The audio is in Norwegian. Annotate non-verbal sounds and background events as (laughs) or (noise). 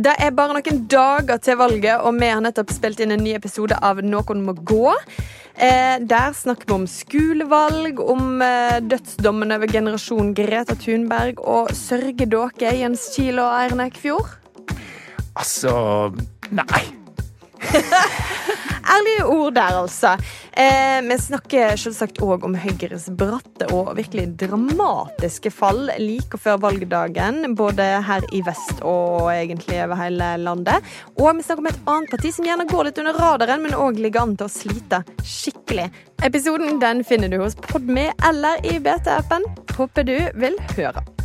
Det er bare noen dager til valget, og vi har nettopp spilt inn en ny episode av Noen må gå. Eh, der snakker vi om skolevalg, om eh, dødsdommen over generasjon Greta Thunberg, og sørger dere, Jens Kiel og Eirin Eikfjord? Altså Nei. (laughs) Ærlige ord der, altså. Eh, vi snakker selvsagt òg om Høyres bratte og virkelig dramatiske fall like før valgdagen, både her i vest og egentlig over hele landet. Og vi snakker om et annet parti som gjerne går litt under radaren, men òg ligger an til å slite skikkelig. Episoden den finner du hos Podme eller i BT-appen. Håper du vil høre.